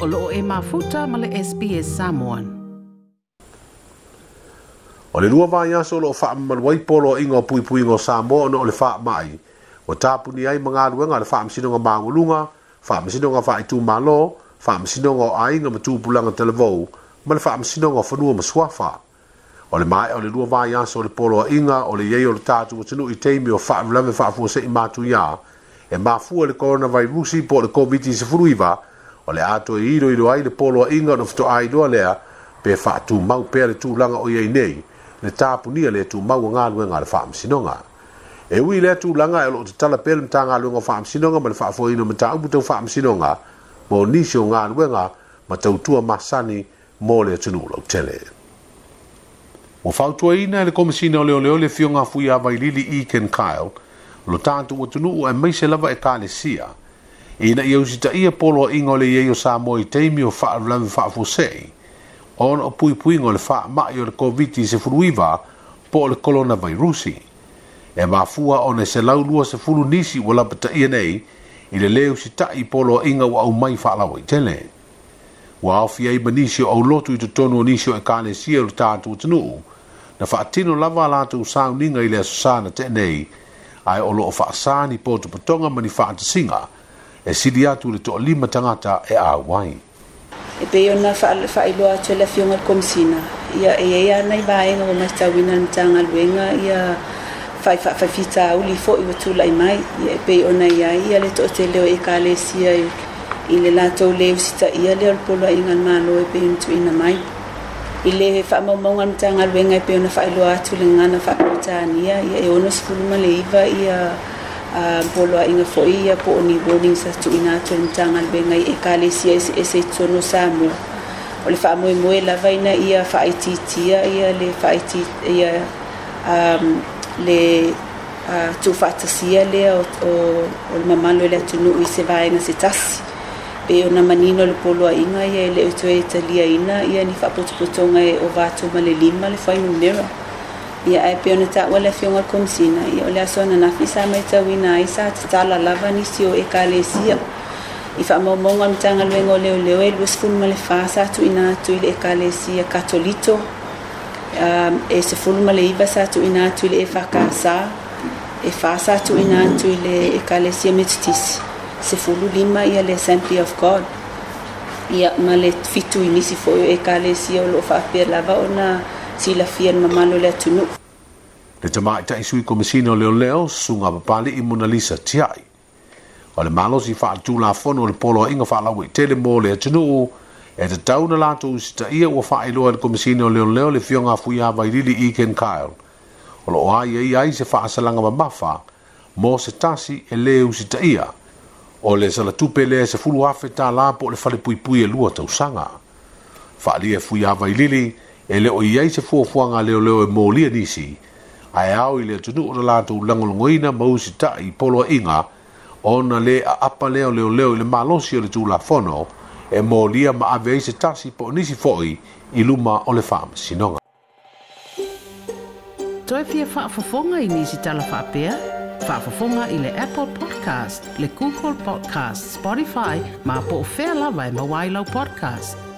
o loo e mafuta ma le SPS Samoan. O le lua vai aso lo faa maluai polo o inga o pui pui ngo Samoa no o le faa mai. O tapu ni ai mga luenga le faa msino nga maungulunga, faa msino nga faa itu malo, faa msino nga o ai nga matupulanga televou, ma le faa msino nga fanua maswafa. O le mai o le lua vai aso o le polo o inga o le yei o le tatu o tenu i teimi o faa vlame faa fuose i matu ya, e mafua le coronavirusi po le COVID-19 fruiva, e o le ato e iro iro ai le polo a inga no fito ai loa lea pe faa tu mau pe le tu langa o iei nei le tapu nia le tu mau ngā lua ngā le faa msinonga. E ui le tu langa e lo te tala pe le mta ngā lua ngā faa msinonga ma le faa fo ino mta ubu tau faa msinonga mo nisi o ngā lua ngā ma tau tua masani mo le tunu lau tele. Mo fau tua ina le komisina o leo leo le fio ngā fui a vai lili i Ken Kyle lo tātu o tunu o e meise lava e kāle sia – ina ia ta taʻia e polo aʻiga o le iai o sa moa i taimi o faalolavi faafoseʻi ona o puipuiga o le faamaʻi o le koviti sefuluiva po o le kolonavairusi e mafua ona e selaulua sefulu nisi ua lapa taʻia nei i le lē usitaʻi polo aʻiga ua au mai faalaua i tele wa aofi ai ma o au lotu i tonu o nisi o ekalesia o le tatou tanuu na faatino lava a latou sauniga i le asosā na teʻenei ae o loo faasā ni potopotoga ma ni faatasiga e sili atu le toa lima tangata e a wai. E pe yon na faa fa ilo atu le fionga komsina. ya e ea na iba enga o maita wina na tanga luenga. Ia fai fa fa fita li fo i watu lai mai. Ia e pe yon ya ia le toa te leo e ka le sia i le lato leo sita ia leo polo a ingan malo e pe yon tu ina mai. I le fa mau maunga na tanga luenga e pe yon na fa ilo atu le ngana fa kutani ia. Ia e ono sikuluma le iwa ia... Ia uh, inga fo ia po ni warning sa tuina to ni tangal be ngai e kale sia ese ese tono samo o le fa ina ia ititia ia le fa iti ia um, le uh, tufaatasia lea o, o, o le mamalo e le atunuu i se vaega se tas pe ona manino le poloaiga ia e leu toe italiaina ia ni faapotopotoga e eh, o vatou le lima le ia e peo na tauala fioga komisina ia o le aso nanafi sa maitauina ai sa tatala lava nisi o ekalesia i faamaumaga ma tagaluega o leoleo e luasefulu ma le fa sa tuuina atu i le ekalesia katolito um, e sefulu ma le iva sa tuuina atu i le e fakasā e fa sa tuuina atu i le ekalesia metotisi sefulu lima ia le assembly of god ia ma le fitu i nisi foʻi e o ekalesia o loo faapea lava ona tila fia na malo le tunu. Le tamai ta isui komisina o leo leo sunga papali i Mona Lisa tiai. O le malo si faa tu la fono le polo inga faa lawe tele mo le tunu e te tau na lato usi ta ia ua faa iloa le komisina o leo leo le fionga fuia vai lili i Ken Kyle. O lo oa ia ia se faa salanga ma mafa mo se tasi e le usi ta ia. O le salatupe le se fulu afe ta la po le fale pui pui e lua tausanga. Faa lia fuia vai lili i Ken Kyle e le o iai se fuafuaga a leoleo e molia nisi ae ao i le atunuu o na latou lagologoina ma usi taʻi i poloaʻiga ona lē aapa lea o leoleo i le malosi o le tulafono e molia ma ave ai se tasi po o nisi foʻi i luma o le faamasinoga toe fia faafofoga i nisi talafaapea faafofoga i le apple podcast le google podcast spotify ma po o fea lava e mauailau podcast